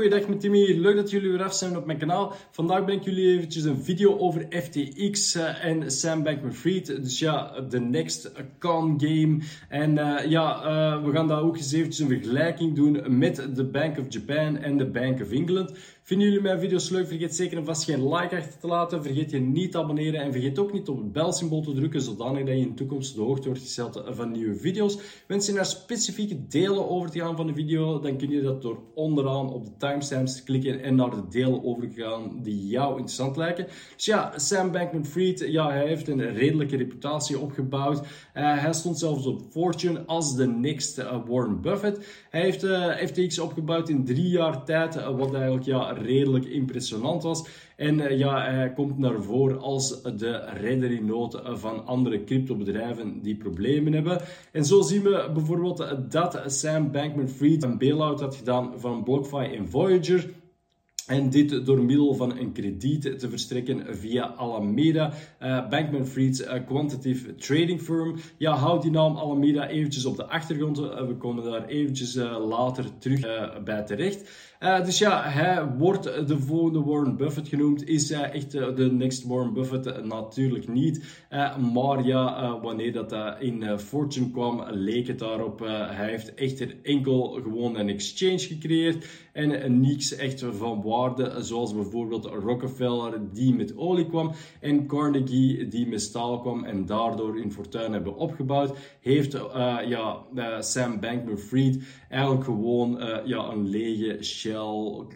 goeiedag met Timmy. Leuk dat jullie weer af zijn op mijn kanaal. Vandaag ben ik jullie eventjes een video over FTX uh, en Sam Bankman-Fried. Dus ja, de next con game. En uh, ja, uh, we gaan daar ook eens eventjes een vergelijking doen met de Bank of Japan en de Bank of England. Vinden jullie mijn video's leuk? Vergeet zeker en vast geen like achter te laten. Vergeet je niet te abonneren en vergeet ook niet op het belsymbool te drukken, zodanig dat je in de toekomst de hoogte wordt gesteld van nieuwe video's. Wens je naar specifieke delen over te gaan van de video, dan kun je dat door onderaan op de timestamps te klikken en naar de delen over te gaan die jou interessant lijken. Dus ja, Sam Bankman-Fried, ja, hij heeft een redelijke reputatie opgebouwd. Uh, hij stond zelfs op Fortune als de next uh, Warren Buffett. Hij heeft uh, FTX opgebouwd in drie jaar tijd, wat eigenlijk ja, redelijk impressionant was. En ja, hij komt naar voren als de redder in nood van andere cryptobedrijven die problemen hebben. En zo zien we bijvoorbeeld dat Sam Bankman-Fried een bailout had gedaan van BlockFi en Voyager. En dit door middel van een krediet te verstrekken via Alameda, uh, Bankman Fried's uh, quantitative trading firm. Ja, houd die naam Alameda eventjes op de achtergrond. Uh, we komen daar eventjes later terug bij terecht. Dus ja, hij wordt de volgende Warren Buffett genoemd. Is hij echt de next Warren Buffett? natuurlijk niet. maar ja, wanneer dat in Fortune kwam, leek het daarop. hij heeft echter enkel gewoon een exchange gecreëerd en niets echt van waarde zoals bijvoorbeeld Rockefeller die met olie kwam en Carnegie die met staal kwam en daardoor in fortuin hebben opgebouwd, heeft ja, Sam Bankman-Fried eigenlijk gewoon ja, een lege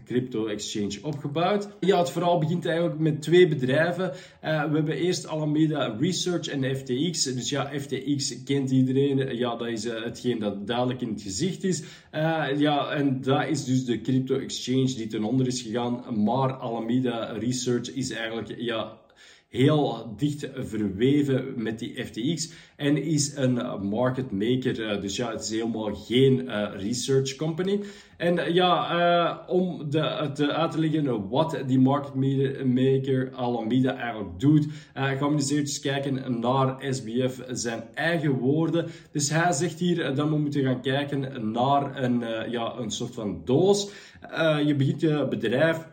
crypto exchange opgebouwd. Ja, het verhaal begint eigenlijk met twee bedrijven. we hebben eerst Alameda Research en FTX. Dus ja, FTX kent iedereen. Ja, dat is hetgeen dat duidelijk in het gezicht is. ja, en dat is dus de crypto exchange die ten onder is gegaan maar Alameda Research is eigenlijk ja, heel dicht verweven met die FTX en is een market maker. Eh, dus ja, het is helemaal geen uh, research company. En ja, uh, om de, te uit te leggen wat die market maker Alameda eigenlijk doet, gaan we eens eventjes kijken naar SBF zijn eigen woorden. Dus hij zegt hier dat we moeten gaan kijken naar een, ja, een soort van doos. je begint je bedrijf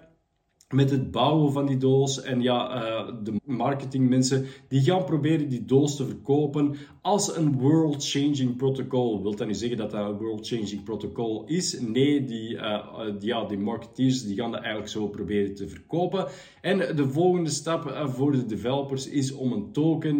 met het bouwen van die doos. En ja, uh, de marketingmensen die gaan proberen die doos te verkopen als een world-changing protocol. Wilt dat nu zeggen dat dat een world-changing protocol is? Nee, die, uh, ja, die marketeers die gaan dat eigenlijk zo proberen te verkopen. En de volgende stap voor de developers is om een token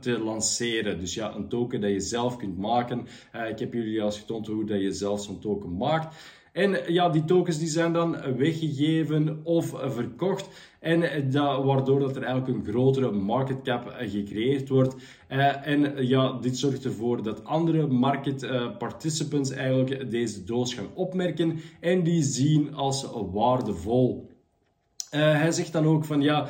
te lanceren. Dus ja, een token dat je zelf kunt maken. ik heb jullie al getoond hoe dat je zelf zo'n token maakt. En ja, die tokens die zijn dan weggegeven of verkocht. En dat, waardoor dat er eigenlijk een grotere market cap gecreëerd wordt. Uh, en ja, dit zorgt ervoor dat andere market participants eigenlijk deze doos gaan opmerken en die zien als waardevol. Hij zegt dan ook van ja,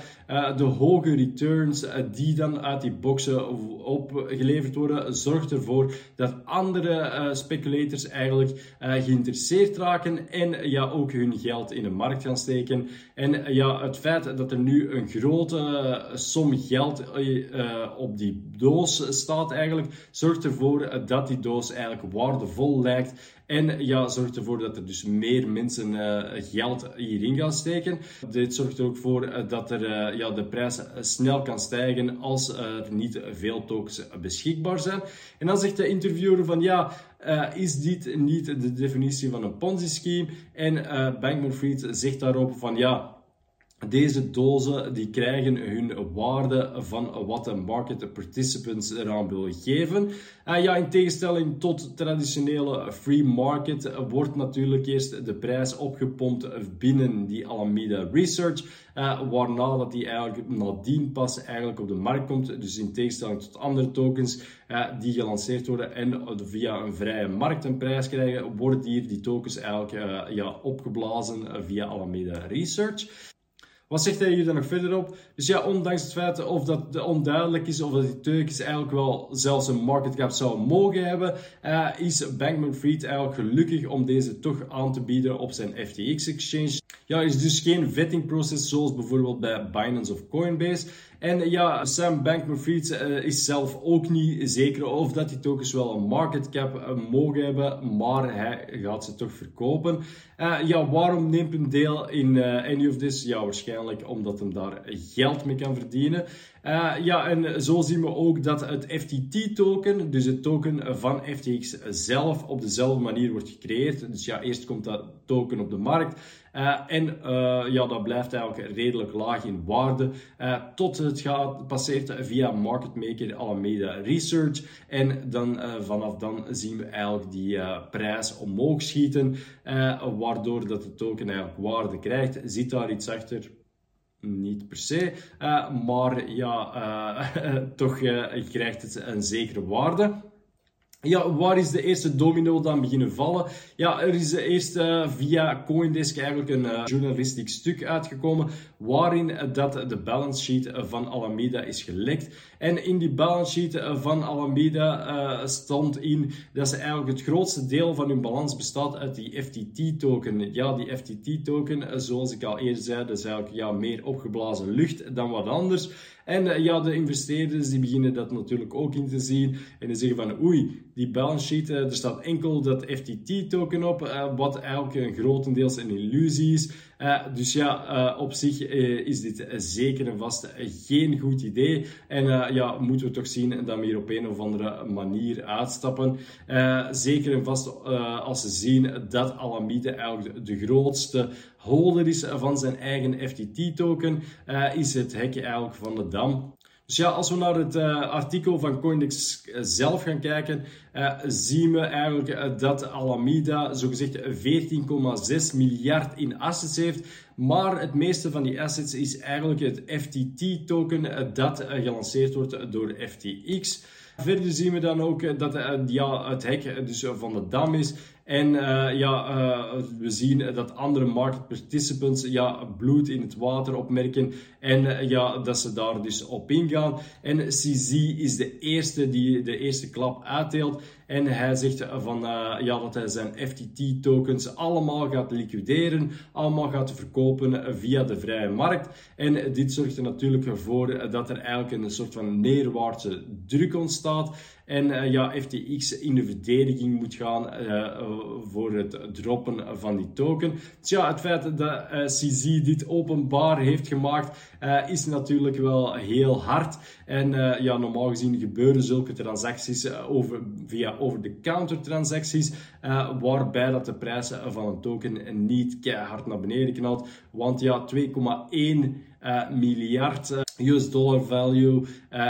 de hoge returns uh, die dan uit die boxen opgeleverd worden, zorgt ervoor dat andere speculators eigenlijk geïnteresseerd raken en ja, ook hun geld in de markt gaan steken. En ja, het feit dat er nu een grote som geld op die doos staat eigenlijk, zorgt ervoor dat die doos eigenlijk waardevol lijkt. En ja, zorgt ervoor dat er dus meer mensen geld hierin gaan steken. Dit zorgt er ook voor dat er ja, de prijs snel kan stijgen als er niet veel tokens beschikbaar zijn. En dan zegt de interviewer van ja, uh, is dit niet de definitie van een Ponzi-scheme? En Bankman-Fried zegt daarop van ja, deze dozen die krijgen hun waarde van wat de market participants eraan willen geven. Uh, ja, in tegenstelling tot traditionele free market wordt natuurlijk eerst de prijs opgepompt binnen die Alameda Research, uh, waarna dat die eigenlijk nadien pas eigenlijk op de markt komt. Dus in tegenstelling tot andere tokens uh, die gelanceerd worden en via een vrije markt een prijs krijgen, worden hier die tokens eigenlijk ja, opgeblazen via Alameda Research. Wat zegt hij hier dan nog verder op? Dus ja, ondanks het feit of dat onduidelijk is of dat die Turkis eigenlijk wel zelfs een market cap zou mogen hebben, uh, is Bankman-Fried eigenlijk gelukkig om deze toch aan te bieden op zijn FTX exchange. Ja, is dus geen vettingproces zoals bijvoorbeeld bij Binance of Coinbase. En ja, Sam Bankman-Fried is zelf ook niet zeker of dat die tokens wel een market cap mogen hebben, maar hij gaat ze toch verkopen. ja, waarom neemt hem deel in any of this? Ja, waarschijnlijk omdat hem daar geld mee kan verdienen. Uh, ja, en zo zien we ook dat het FTT-token, dus het token van FTX zelf, op dezelfde manier wordt gecreëerd. Dus ja, eerst komt dat token op de markt. Uh, en uh, ja, dat blijft eigenlijk redelijk laag in waarde. tot het gaat, passeert via market maker Alameda Research. En dan, vanaf dan zien we eigenlijk die prijs omhoog schieten. waardoor dat de token eigenlijk waarde krijgt. Zit daar iets achter? Niet per se, uh, maar ja, uh, toch uh, krijgt het een zekere waarde. Ja, waar is de eerste domino dan beginnen vallen? Ja, er is eerst uh, via Coindesk eigenlijk een uh, journalistiek stuk uitgekomen waarin dat de balance sheet van Alameda is gelekt. En in die balance sheet van Alameda stond in dat ze eigenlijk het grootste deel van hun balans bestaat uit die FTT-token. Ja, die FTT-token, zoals ik al eerder zei, dat is eigenlijk ja, meer opgeblazen lucht dan wat anders. En ja, de investeerders die beginnen dat natuurlijk ook in te zien en die zeggen van oei, die balance sheet, er staat enkel dat FTT-token op, uh, wat eigenlijk een grotendeels een illusie is. Uh, dus ja, uh, op zich is dit zeker en vast geen goed idee. En ja, moeten we toch zien dat we hier op een of andere manier uitstappen. zeker en vast als ze zien dat Alameda eigenlijk de grootste holder is van zijn eigen FTT-token, is het hekje eigenlijk van de dam. Dus ja, als we naar het uh, artikel van Coindex eh, zelf gaan kijken, uh, zien we eigenlijk dat Alameda zogezegd 14,6 miljard in assets heeft. Maar het meeste van die assets is eigenlijk het FTT-token dat gelanceerd wordt door FTX. Verder zien we dan ook dat ja, het hek dus van de dam is en uh, ja, uh, we zien dat andere market participants ja, bloed in het water opmerken en uh, ja, dat ze daar dus op ingaan. En CZ is de eerste die de eerste klap uitdeelt. En hij zegt van, ja, dat hij zijn FTT-tokens allemaal gaat liquideren, allemaal gaat verkopen via de vrije markt. En dit zorgt er natuurlijk voor dat er eigenlijk een soort van neerwaartse druk ontstaat. En ja, FTX in de verdediging moet gaan voor het droppen van die token. Ja, het feit dat CZ dit openbaar heeft gemaakt, is natuurlijk wel heel hard. En ja, normaal gezien gebeuren zulke transacties over, via over-the-counter transacties, waarbij dat de prijs van een token niet keihard naar beneden knalt. Want ja, 2,1 uh, miljard US dollar value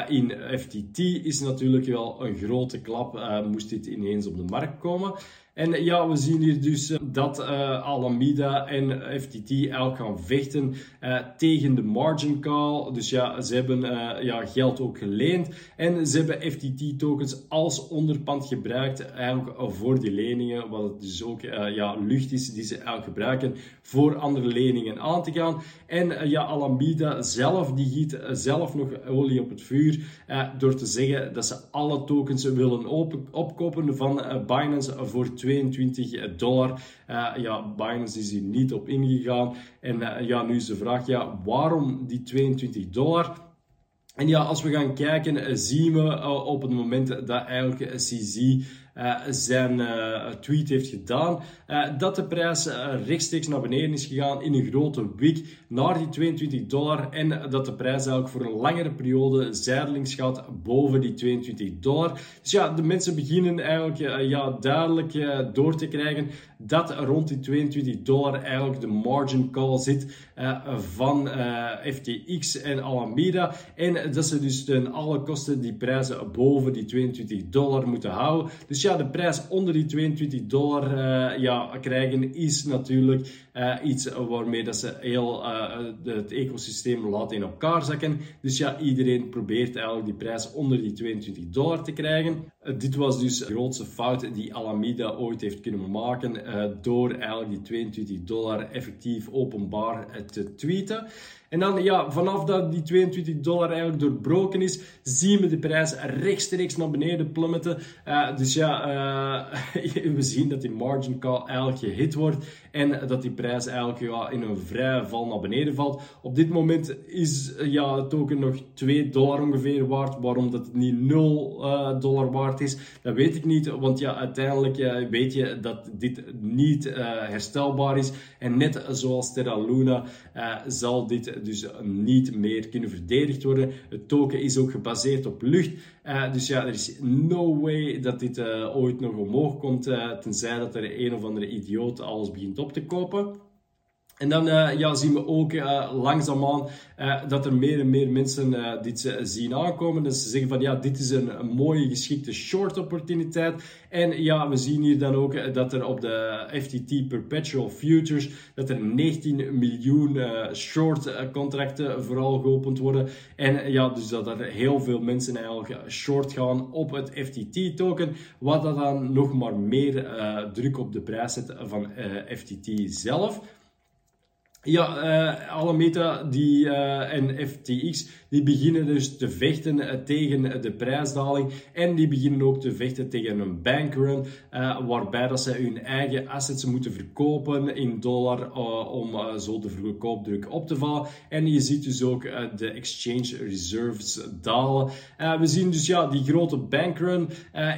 in FTT is natuurlijk wel een grote klap, moest dit ineens op de markt komen. En ja, we zien hier dus eh, dat uh, Alameda en FTT eigenlijk gaan vechten uh, tegen de margin call. Dus ja, ze hebben ja, geld ook geleend. En ze hebben FTT-tokens als onderpand gebruikt eigenlijk voor die leningen. Wat het dus ook ja, lucht is die ze eigenlijk gebruiken voor andere leningen aan te gaan. En ja, Alameda zelf, die giet zelf nog olie op het vuur door te zeggen dat ze alle tokens willen opkopen van Binance voor 22 dollar. Uh, ja, Binance is hier niet op ingegaan. En uh, ja, nu is de vraag, ja, waarom die 22 dollar? En ja, als we gaan kijken, zien we op het moment dat eigenlijk CZ uh, zijn uh, tweet heeft gedaan, uh, dat de prijs rechtstreeks naar beneden is gegaan in een grote wick naar die 22 dollar en dat de prijs eigenlijk voor een langere periode zijdelings gaat boven die 22 dollar. Dus ja, de mensen beginnen eigenlijk ja, duidelijk door te krijgen dat rond die 22 dollar eigenlijk de margin call zit van FTX en Alameda en dat ze dus ten alle kosten die prijzen boven die 22 dollar moeten houden. Dus ja, de prijs onder die 22 dollar uh, ja, krijgen is natuurlijk iets waarmee dat ze heel het ecosysteem laten in elkaar zakken. Dus ja, iedereen probeert eigenlijk die prijs onder die 22 dollar te krijgen. Dit was dus de grootste fout die Alameda ooit heeft kunnen maken door eigenlijk die 22 dollar effectief openbaar te tweeten. En dan, ja, vanaf dat die 22 dollar eigenlijk doorbroken is, zien we de prijs rechtstreeks naar beneden plummeten. Uh, dus ja, uh, we zien dat die margin call eigenlijk gehit wordt en dat die prijs eigenlijk ja, in een vrije val naar beneden valt. Op dit moment is ja, het token nog 2 dollar ongeveer waard. Waarom dat het niet 0 uh, eh, dollar waard is, dat weet ik niet. Want ja, uiteindelijk weet je dat dit niet herstelbaar is. En net zoals Terra Luna zal dit dus niet meer kunnen verdedigd worden. Het token is ook gebaseerd op lucht. Uh, dus ja, er is no way dat dit uh, ooit nog omhoog komt, tenzij dat er een of andere idioot alles begint op te kopen. En dan uh, ja, zien we ook uh, langzaamaan uh, dat er meer en meer mensen dit zien aankomen. Dus ze zeggen van ja, dit is een, een, mooie geschikte short opportuniteit. En ja, we zien hier dan ook dat er op de FTT Perpetual Futures dat er 19 miljoen short contracten vooral geopend worden. En ja, dus dat er heel veel mensen eigenlijk short gaan op het FTT token. Wat dan nog maar meer druk op de prijs zet van FTT zelf. Ja, uh, Alameda die, uh, en FTX die beginnen dus te vechten uh, tegen de prijsdaling en die beginnen ook te vechten tegen een bankrun waarbij dat ze hun eigen assets moeten verkopen in dollar om zo de verkoopdruk op te vallen. En je ziet dus ook de exchange reserves dalen. we zien dus ja, die grote bankrun.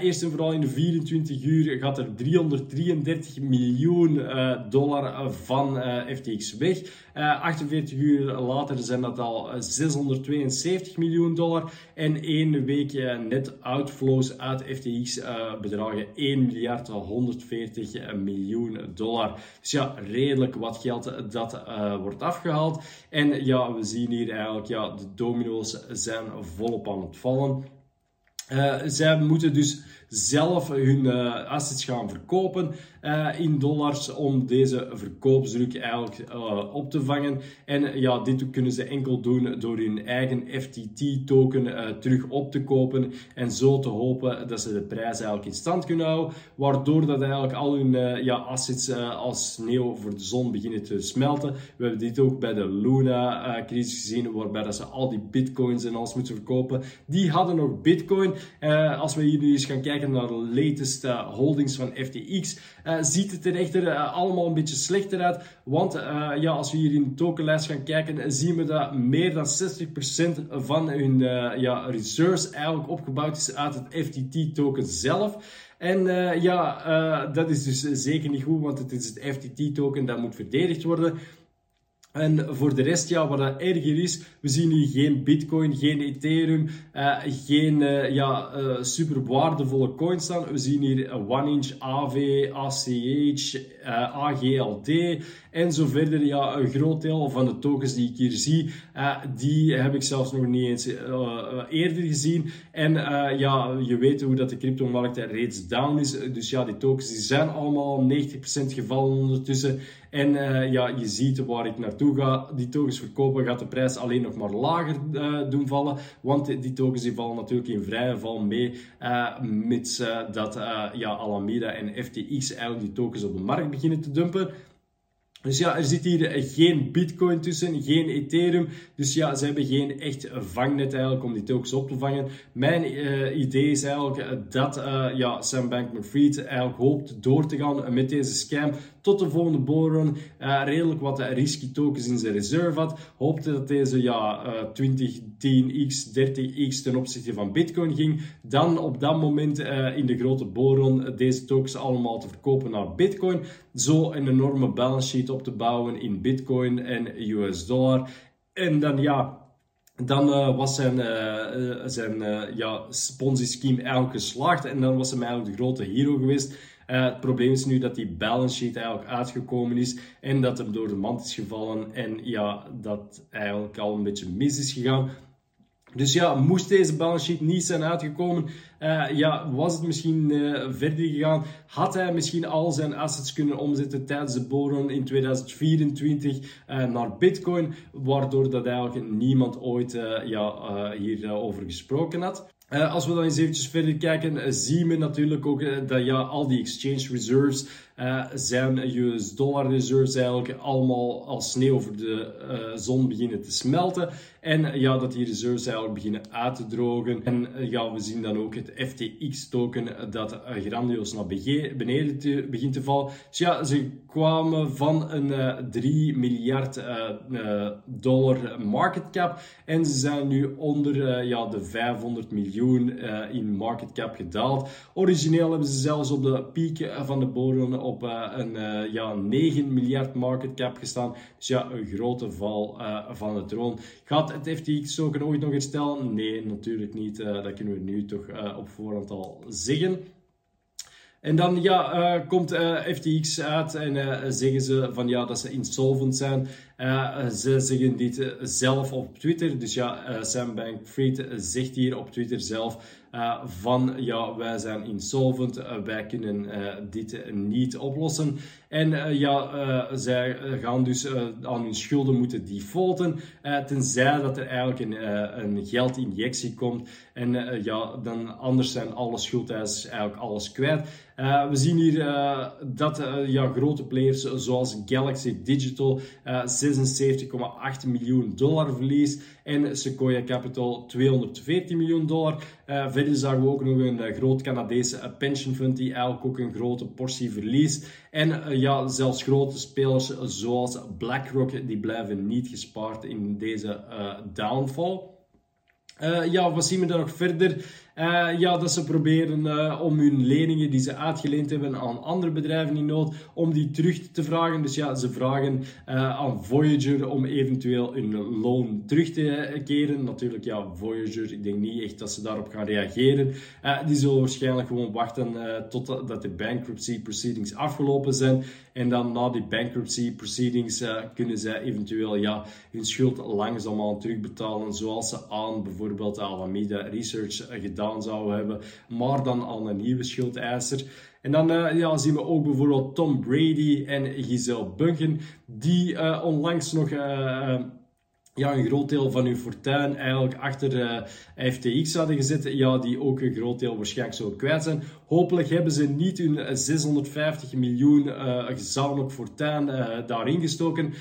eerst en vooral in de 24 uur gaat er 333 miljoen dollar van FTX weg. 48 eh, uur later zijn dat al 672 miljoen dollar. En één week net outflows uit FTX uh, bedragen 1 miljard 140 miljoen dollar. Dus ja, redelijk wat geld dat uh, wordt afgehaald. En ja, we zien hier eigenlijk, ja, de domino's zijn volop aan het vallen. Uh, zij moeten dus zelf hun uh, assets gaan verkopen uh, in dollars om deze verkoopsdruk eigenlijk uh, op te vangen. En ja, dit kunnen ze enkel doen door hun eigen FTT-token terug op te kopen en zo te hopen dat ze de prijs eigenlijk in stand kunnen houden, waardoor dat eigenlijk al hun ja, assets als sneeuw voor de zon beginnen te smelten. We hebben dit ook bij de Luna-crisis gezien, waarbij dat ze al die bitcoins en alles moeten verkopen. Die hadden nog bitcoin. als we hier nu eens gaan kijken naar de latest uh, holdings van FTX, eh, ziet het er echter uh, allemaal een beetje slechter uit. Want ja, als we hier in de tokenlijst gaan kijken, zien we dat meer dan 60% van hun ja, reserves eigenlijk opgebouwd is uit het FTT-token zelf. En ja, dat is dus zeker niet goed, want het is het FTT-token dat moet verdedigd worden. En voor de rest, ja, wat dat erger is, we zien hier geen Bitcoin, geen Ethereum, uh, geen uh, ja, uh, super waardevolle coins staan. We zien hier One Inch, AV, ACH, AGLD en zo verder. Ja, een groot deel van de tokens die ik hier zie, die heb ik zelfs nog niet eens eerder gezien. En ja, je weet hoe dat de cryptomarkt reeds down is. Dus ja, die tokens die zijn allemaal 90% gevallen ondertussen. En ja, je ziet waar ik naartoe ga. Die tokens verkopen gaat de prijs alleen nog maar lager uh, doen vallen. Want die tokens die vallen natuurlijk in vrije val mee. Uh, mits dat ja, Alameda en FTX eigenlijk die tokens op de markt beginnen te dumpen. Dus ja, er zit hier geen Bitcoin tussen, geen Ethereum. Dus ja, ze hebben geen echt vangnet eigenlijk om die tokens op te vangen. Mijn idee is eigenlijk dat ja, Sam Bankman-Fried eigenlijk hoopt door te gaan met deze scam tot de volgende bullrun. Uh, redelijk wat risky tokens in zijn reserve had. Hoopte dat deze ja, 20, 10x, 30x ten opzichte van Bitcoin ging. Dan op dat moment in de grote bullrun deze tokens allemaal te verkopen naar Bitcoin. Zo een enorme balance sheet op te bouwen in Bitcoin en US dollar. En dan ja, dan was zijn, uh, zijn ja, Ponzi-scheme eigenlijk geslaagd en dan was hij eigenlijk de grote hero geweest. Het probleem is nu dat die balance sheet eigenlijk uitgekomen is en dat hem door de mand is gevallen en ja, dat eigenlijk al een beetje mis is gegaan. Dus ja, moest deze balance sheet niet zijn uitgekomen, uh, ja, was het misschien uh, verder gegaan? Had hij misschien al zijn assets kunnen omzetten tijdens de bullrun in 2024 uh, eh, naar Bitcoin, waardoor dat eigenlijk niemand ooit ja, hierover gesproken had? Uh, als we dan eens eventjes verder kijken, uh, zien we natuurlijk ook uh, dat ja, al die exchange reserves zijn US dollar reserves eigenlijk allemaal als sneeuw over de zon beginnen te smelten. En ja, dat die reserves eigenlijk beginnen uit te drogen. En ja, we zien dan ook het FTX-token dat grandioos naar beneden begint te vallen. Dus ja, ze kwamen van een 3 miljard dollar market cap en ze zijn nu onder ja, de 500 miljoen uh, in market cap gedaald. Origineel hebben ze zelfs op de piek van de bodem op uh, een uh, ja, 9 miljard market cap gestaan. Dus ja, een grote val van de troon. Gaat het FTX-token ooit nog herstellen? Nee, natuurlijk niet. dat kunnen we nu toch op voorhand al zeggen. En dan ja, komt FTX uit en zeggen ze van ja dat ze insolvent zijn. Ze zeggen dit zelf op Twitter. Dus ja, Sam Bankman-Fried zegt hier op Twitter zelf van ja wij zijn insolvent, wij kunnen dit niet oplossen. En ja, zij gaan dus aan hun schulden moeten defaulten, tenzij dat er eigenlijk een, een geldinjectie komt. En ja, dan anders zijn alle schuldeisers eigenlijk alles kwijt. Uh, we zien hier uh, dat uh, ja, grote players zoals Galaxy Digital 76,8 miljoen dollar verlies en Sequoia Capital 214 miljoen dollar. verder zagen we ook nog een groot Canadese pension fund die eigenlijk ook een grote portie verliest. En ja, zelfs grote spelers zoals BlackRock die blijven niet gespaard in deze downfall. ja, wat zien we dan nog verder? Uh, ja, dat ze proberen uh, om hun leningen die ze uitgeleend hebben aan andere bedrijven in nood, om die terug te vragen. Dus ja, ze vragen uh, aan Voyager om eventueel hun loon terug te keren. Natuurlijk, ja, Voyager, ik denk niet echt dat ze daarop gaan reageren. die zullen waarschijnlijk gewoon wachten totdat de bankruptcy proceedings afgelopen zijn. En dan na die bankruptcy proceedings kunnen zij eventueel ja, hun schuld langzaamaan terugbetalen, zoals ze aan bijvoorbeeld Alameda Research gedaan zou hebben, maar dan al een nieuwe schuldeiser. En dan uh, ja, zien we ook bijvoorbeeld Tom Brady en Giselle Bunchen, die uh, onlangs nog uh, ja, een groot deel van hun fortuin eigenlijk achter uh, FTX hadden gezet, ja, die ook een groot deel waarschijnlijk zo kwijt zijn. Hopelijk hebben ze niet hun 650 miljoen uh, gezamenlijk fortuin daarin gestoken,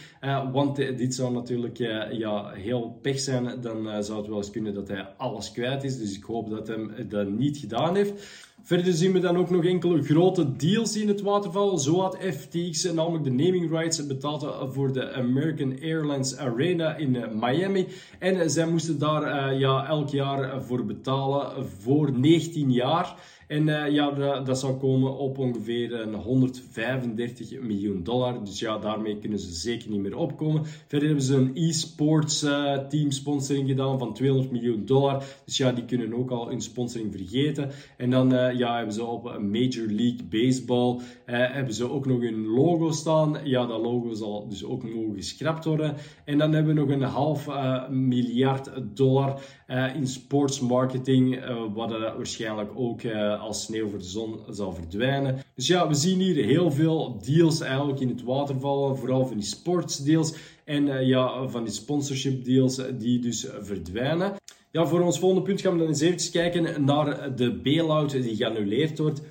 want dit zou natuurlijk ja, heel pech zijn. Dan zou het wel eens kunnen dat hij alles kwijt is, dus ik hoop dat hij dat niet gedaan heeft. Verder zien we dan ook nog enkele grote deals in het waterval. Zo had FTX namelijk de naming rights betaald voor de American Airlines Arena in eh, Miami. En eh, zij moesten daar ja, elk jaar voor betalen voor 19 jaar. En uh, ja, dat, zou komen op ongeveer een 135 miljoen dollar. Dus ja, daarmee kunnen ze zeker niet meer opkomen. Verder hebben ze een e-sports uh, team sponsoring gedaan van 200 miljoen dollar. Dus ja, die kunnen ook al hun sponsoring vergeten. En dan uh, ja, hebben ze op Major League Baseball hebben ze ook nog hun logo staan. Ja, dat logo zal dus ook mogen geschrapt worden. En dan hebben we nog een half miljard dollar in sports marketing. wat waarschijnlijk ook als sneeuw voor de zon zal verdwijnen. Dus ja, we zien hier heel veel deals eigenlijk in het water vallen, vooral van die sportsdeals en uh, ja, van die sponsorship deals die dus verdwijnen. Ja, voor ons volgende punt gaan we dan eens eventjes kijken naar de bailout die geannuleerd wordt.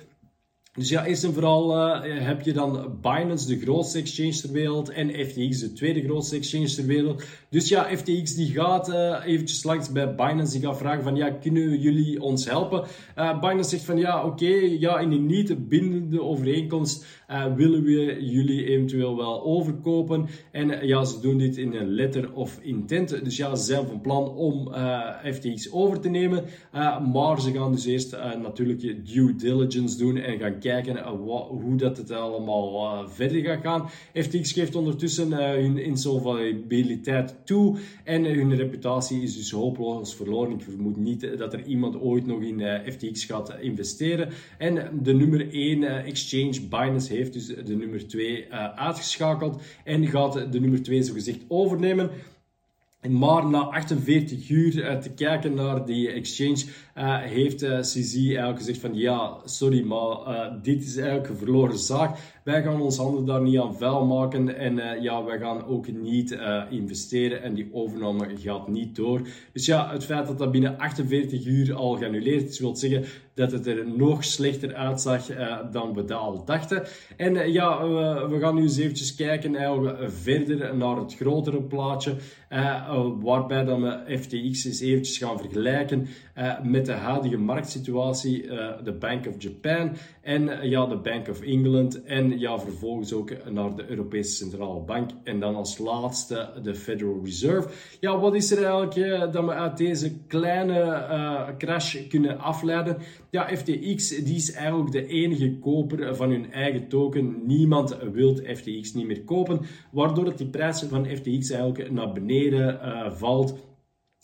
Dus ja, eerst en vooral uh, heb je dan Binance, de grootste exchange ter wereld, en FTX, de tweede grootste exchange ter wereld. Dus ja, FTX die gaat uh, eventjes langs bij Binance, die gaat vragen van ja, kunnen jullie ons helpen? Uh, Binance zegt van ja, oké, ja, in een niet bindende overeenkomst willen we jullie eventueel wel overkopen. En ja, ze doen dit in een letter of intent. Dus ja, ze zijn van plan om FTX over te nemen. maar ze gaan dus eerst natuurlijk due diligence doen en gaan kijken uh, hoe dat het allemaal verder gaat gaan. FTX geeft ondertussen hun insolvabiliteit en hun reputatie is dus hopeloos verloren. Ik vermoed niet dat er iemand ooit nog in FTX gaat investeren. En de nummer 1 exchange Binance heeft dus de nummer 2 uitgeschakeld en gaat de nummer 2 zogezegd overnemen. Maar na 48 uur uh, te kijken naar die exchange, uh, heeft uh, eigenlijk gezegd van ja, sorry, maar dit is eigenlijk een verloren zaak. Wij gaan ons handen daar niet aan vuil maken en ja, wij gaan ook niet investeren en die overname gaat niet door. Dus ja, het feit dat dat binnen 48 uur al geannuleerd is, wil zeggen dat het er nog slechter uitzag dan we dat al dachten. En ja, we gaan nu eens eventjes kijken eigenlijk verder naar het grotere plaatje. Waarbij dan we FTX eens eventjes gaan vergelijken met de huidige marktsituatie, de Bank of Japan en ja, de Bank of England en ja, vervolgens ook naar de Europese Centrale Bank en dan als laatste de Federal Reserve. Ja, wat is er eigenlijk dat we uit deze kleine crash kunnen afleiden? Ja, FTX die is eigenlijk de enige koper van hun eigen token. Niemand wil FTX niet meer kopen, waardoor dat die prijs van FTX eigenlijk naar beneden uh, valt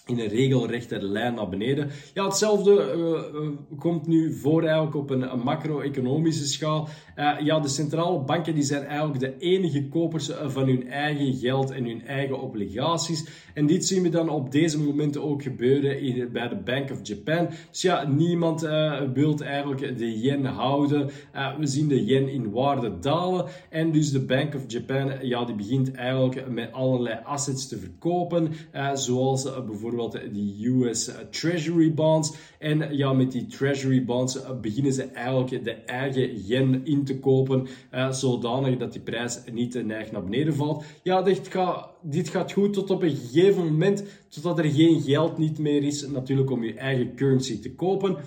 in een regelrechte lijn naar beneden. Ja, hetzelfde uh, uh, komt nu voor eigenlijk op een, een macro-economische schaal. Uh, ja, de centrale banken die zijn eigenlijk de enige kopers van hun eigen geld en hun eigen obligaties. En dit zien we dan op deze momenten ook gebeuren bij de Bank of Japan. Dus ja, niemand wil eigenlijk de yen houden. we zien de yen in waarde dalen. En dus de Bank of Japan, ja, die begint eigenlijk met allerlei assets te verkopen. zoals bijvoorbeeld bijvoorbeeld die US Treasury bonds. En ja, met die Treasury bonds beginnen ze eigenlijk de eigen yen in te kopen, uh, zodanig dat die prijs niet te neig naar beneden valt. Ja, dit gaat, dit gaat goed tot op een gegeven moment, totdat er geen geld niet meer is, natuurlijk om je eigen currency te kopen.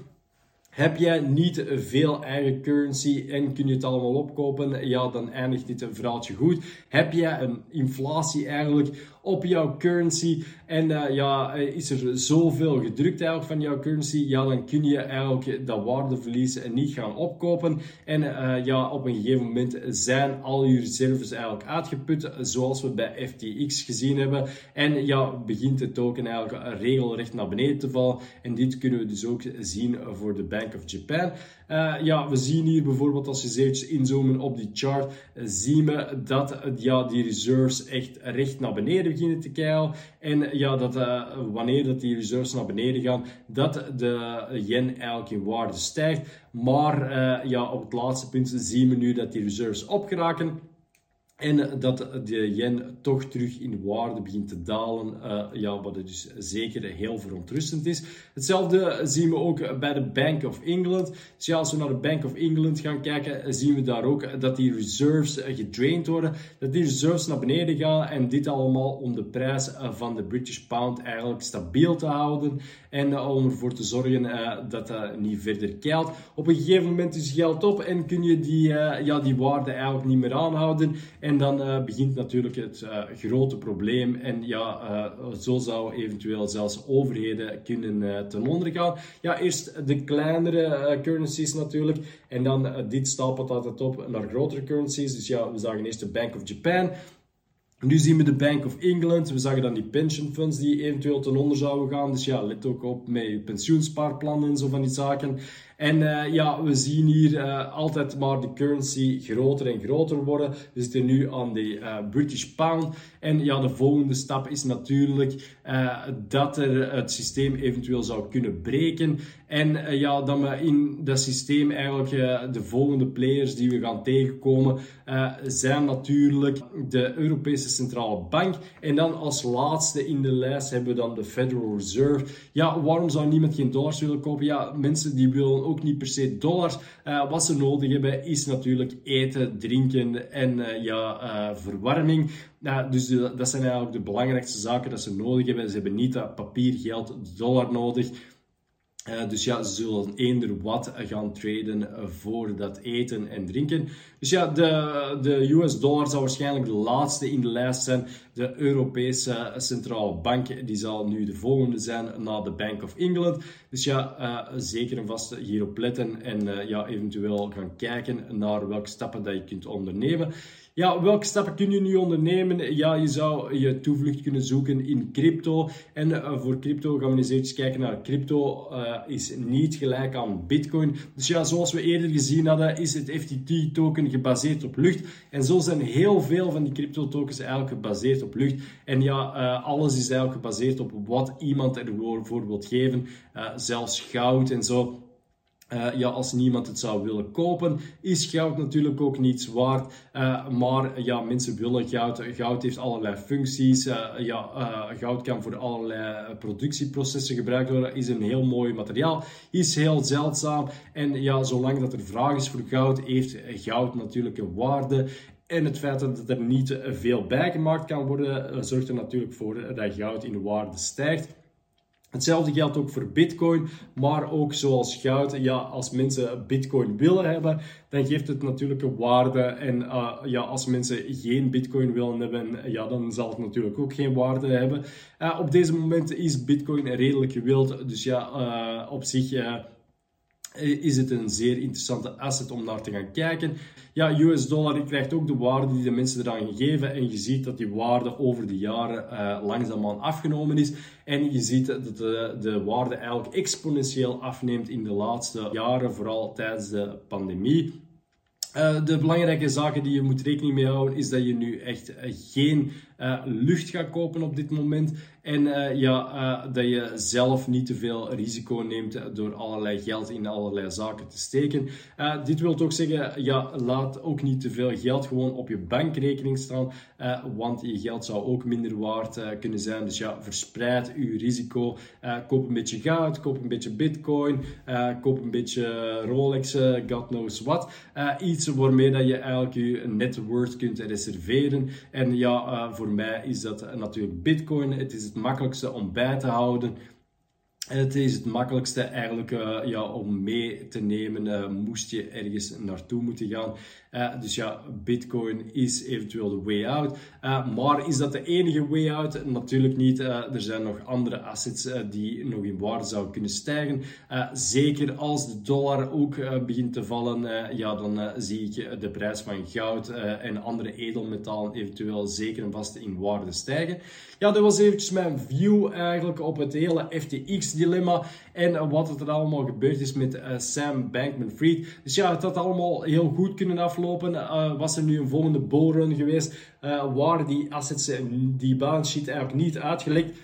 Heb jij niet veel eigen currency en kun je het allemaal opkopen? Ja, dan eindigt dit een verhaaltje goed. Heb jij een inflatie eigenlijk op jouw currency en uh, ja, is er zoveel gedrukt eigenlijk van jouw currency? Ja, dan kun je eigenlijk dat waardeverlies niet gaan opkopen. En uh, ja, op een gegeven moment zijn al je reserves eigenlijk uitgeput, zoals we bij FTX gezien hebben. En ja, begint de token eigenlijk regelrecht naar beneden te vallen. En dit kunnen we dus ook zien voor de Bank of Japan. Ja, we zien hier bijvoorbeeld als je eens inzoomen op die chart, zien we dat ja, die reserves echt recht naar beneden beginnen te keilen. En ja, dat wanneer dat die reserves naar beneden gaan, dat de yen eigenlijk in waarde stijgt. Maar ja, op het laatste punt zien we nu dat die reserves opgeraken. En dat de yen toch terug in waarde begint te dalen, uh, ja, wat dus zeker heel verontrustend is. Hetzelfde zien we ook bij de Bank of England. Dus ja, als we naar de Bank of England gaan kijken, zien we daar ook dat die reserves gedraind worden, dat die reserves naar beneden gaan en dit allemaal om de prijs van de British Pound eigenlijk stabiel te houden en om ervoor te zorgen dat dat niet verder keilt. Op een gegeven moment is geld op en kun je die, ja, die waarde eigenlijk niet meer aanhouden. En dan uh, begint natuurlijk het uh, grote probleem. En ja, uh, zo zou eventueel zelfs overheden kunnen ten onder gaan. Ja, eerst de kleinere currencies natuurlijk. En dan dit stapelt altijd op naar grotere currencies. Dus ja, we zagen eerst de Bank of Japan. Nu zien we de Bank of England. We zagen dan die pension funds die eventueel ten onder zouden gaan. Dus ja, let ook op met je pensioenspaarplannen en zo van die zaken. En uh, ja, we zien hier uh, altijd maar de currency groter en groter worden. We zitten nu aan de uh, British Pound. En ja, de volgende stap is natuurlijk dat er het systeem eventueel zou kunnen breken. En ja, dat we in dat systeem eigenlijk de volgende players die we gaan tegenkomen zijn natuurlijk de Europese Centrale Bank. En dan als laatste in de lijst hebben we dan de Federal Reserve. Ja, waarom zou niemand geen dollars willen kopen? Ja, mensen die willen ook niet per se dollars. Uh, wat ze nodig hebben is natuurlijk eten, drinken en uh, ja, uh, verwarming. dus dat zijn eigenlijk de belangrijkste zaken dat ze nodig hebben. Ze hebben niet dat papier, geld, dollar nodig. Uh, dus ja, ze zullen eender wat gaan traden voor dat eten en drinken. Dus ja, de, de US dollar zal waarschijnlijk de laatste in de lijst zijn. De Europese Centrale Bank die zal nu de volgende zijn na de Bank of England. Dus ja, uh, zeker en vast hierop letten en uh, ja, eventueel gaan kijken naar welke stappen dat je kunt ondernemen. Ja, welke stappen kun je nu ondernemen? Ja, je zou je toevlucht kunnen zoeken in crypto. En uh, voor crypto gaan we eens even kijken naar crypto. Uh, is niet gelijk aan Bitcoin. Dus ja, zoals we eerder gezien hadden, is het FTT-token gebaseerd op lucht. En zo zijn heel veel van die crypto-tokens eigenlijk gebaseerd op lucht. En ja, uh, alles is eigenlijk gebaseerd op wat iemand ervoor wil geven. zelfs goud en zo. Uh, ja, als niemand het zou willen kopen, is goud natuurlijk ook niets waard. Uh, maar ja, mensen willen goud. Goud heeft allerlei functies. Uh, ja, goud kan voor allerlei productieprocessen gebruikt worden. Is een heel mooi materiaal. Is heel zeldzaam. En ja, zolang dat er vraag is voor goud, heeft goud natuurlijk een waarde. En het feit dat er niet veel bijgemaakt kan worden, zorgt er natuurlijk voor dat goud in waarde stijgt. Hetzelfde geldt ook voor Bitcoin, maar ook zoals goud. Ja, als mensen Bitcoin willen hebben, dan geeft het natuurlijk een waarde. En uh, ja, als mensen geen Bitcoin willen hebben, ja, dan zal het natuurlijk ook geen waarde hebben. Uh, op deze momenten is Bitcoin redelijk gewild, dus ja, uh, op zich is het een zeer interessante asset om naar te gaan kijken. Ja, US dollar krijgt ook de waarde die de mensen eraan geven. En je ziet dat die waarde over de jaren uh, langzaamaan afgenomen is. En je ziet dat de, de waarde eigenlijk exponentieel afneemt in de laatste jaren, vooral tijdens de pandemie. Uh, de belangrijke zaken die je moet rekening mee houden is dat je nu echt uh, geen uh, lucht gaat kopen op dit moment. En ja, dat je zelf niet te veel risico neemt door allerlei geld in allerlei zaken te steken. dit wil ook zeggen, ja, laat ook niet te veel geld gewoon op je bankrekening staan, want je geld zou ook minder waard kunnen zijn. Dus ja, verspreid je risico. koop een beetje goud, koop een beetje bitcoin, koop een beetje Rolex, God knows what. iets waarmee dat je eigenlijk je net worth kunt reserveren. En ja, uh, voor mij is dat natuurlijk Bitcoin. Het is het makkelijkste om bij te houden. Het is het makkelijkste eigenlijk uh, ja, om mee te nemen, uh, moest je ergens naartoe moeten gaan. Uh, dus ja, Bitcoin is eventueel de way out. maar is dat de enige way out? Natuurlijk niet. er zijn nog andere assets die nog in waarde zouden kunnen stijgen. zeker als de dollar ook begint te vallen, ja, dan zie ik de prijs van goud en andere edelmetalen eventueel zeker en vast in waarde stijgen. Ja, dat was eventjes mijn view eigenlijk op het hele FTX dilemma en wat er allemaal gebeurd is met Sam Bankman-Fried. Dus ja, het had allemaal heel goed kunnen aflopen. Uh, was er nu een volgende bullrun geweest, uh, waren die assets, die balance sheet eigenlijk niet uitgelekt.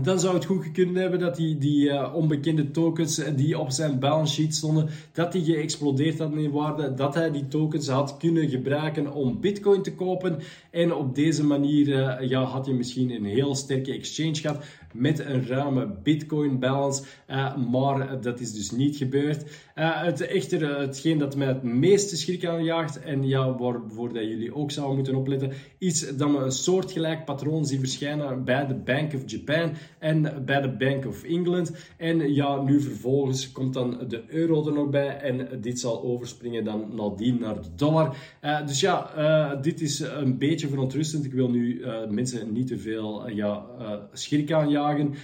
Dan zou het goed kunnen hebben dat die, die uh, onbekende tokens die op zijn balance sheet stonden, dat die geëxplodeerd hadden in waarde, dat hij die tokens had kunnen gebruiken om bitcoin te kopen. En op deze manier ja, had je misschien een heel sterke exchange gehad met een ruime bitcoin balance. Uh, maar dat is dus niet gebeurd. het, echter, hetgeen dat mij het meeste schrik aanjaagt, en ja, waarvoor dat jullie ook zouden moeten opletten, is dat we een soortgelijk patroon zien verschijnen bij de Bank of Japan en bij de Bank of England. En ja, nu vervolgens komt dan de euro er nog bij en dit zal overspringen dan nadien naar de dollar. Uh, dus ja, uh, dit is een beetje verontrustend. Ik wil nu uh, mensen niet te veel ja, schrik aanjagen,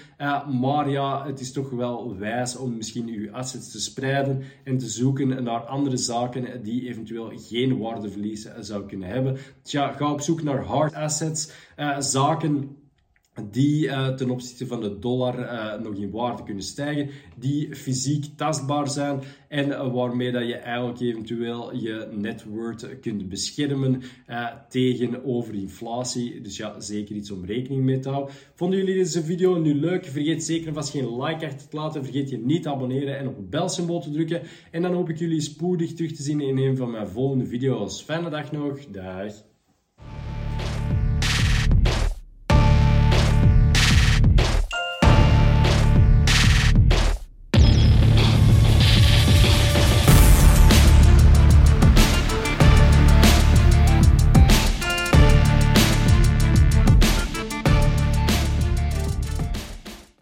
maar ja, het is toch wel wijs om misschien uw assets te spreiden en te zoeken naar andere zaken die eventueel geen waardeverlies zou kunnen hebben. Ja, ga op zoek naar hard assets, zaken die uh, ten opzichte van de dollar uh, nog in waarde kunnen stijgen, die fysiek tastbaar zijn en waarmee dat je eigenlijk eventueel je net worth kunt beschermen tegen overinflatie. Dus ja, zeker iets om rekening mee te houden. Vonden jullie deze video nu leuk? Vergeet zeker vast geen like achter te laten. Vergeet je niet te abonneren en op het belsymbool te drukken. En dan hoop ik jullie spoedig terug te zien in een van mijn volgende video's. Fijne dag nog. Dag.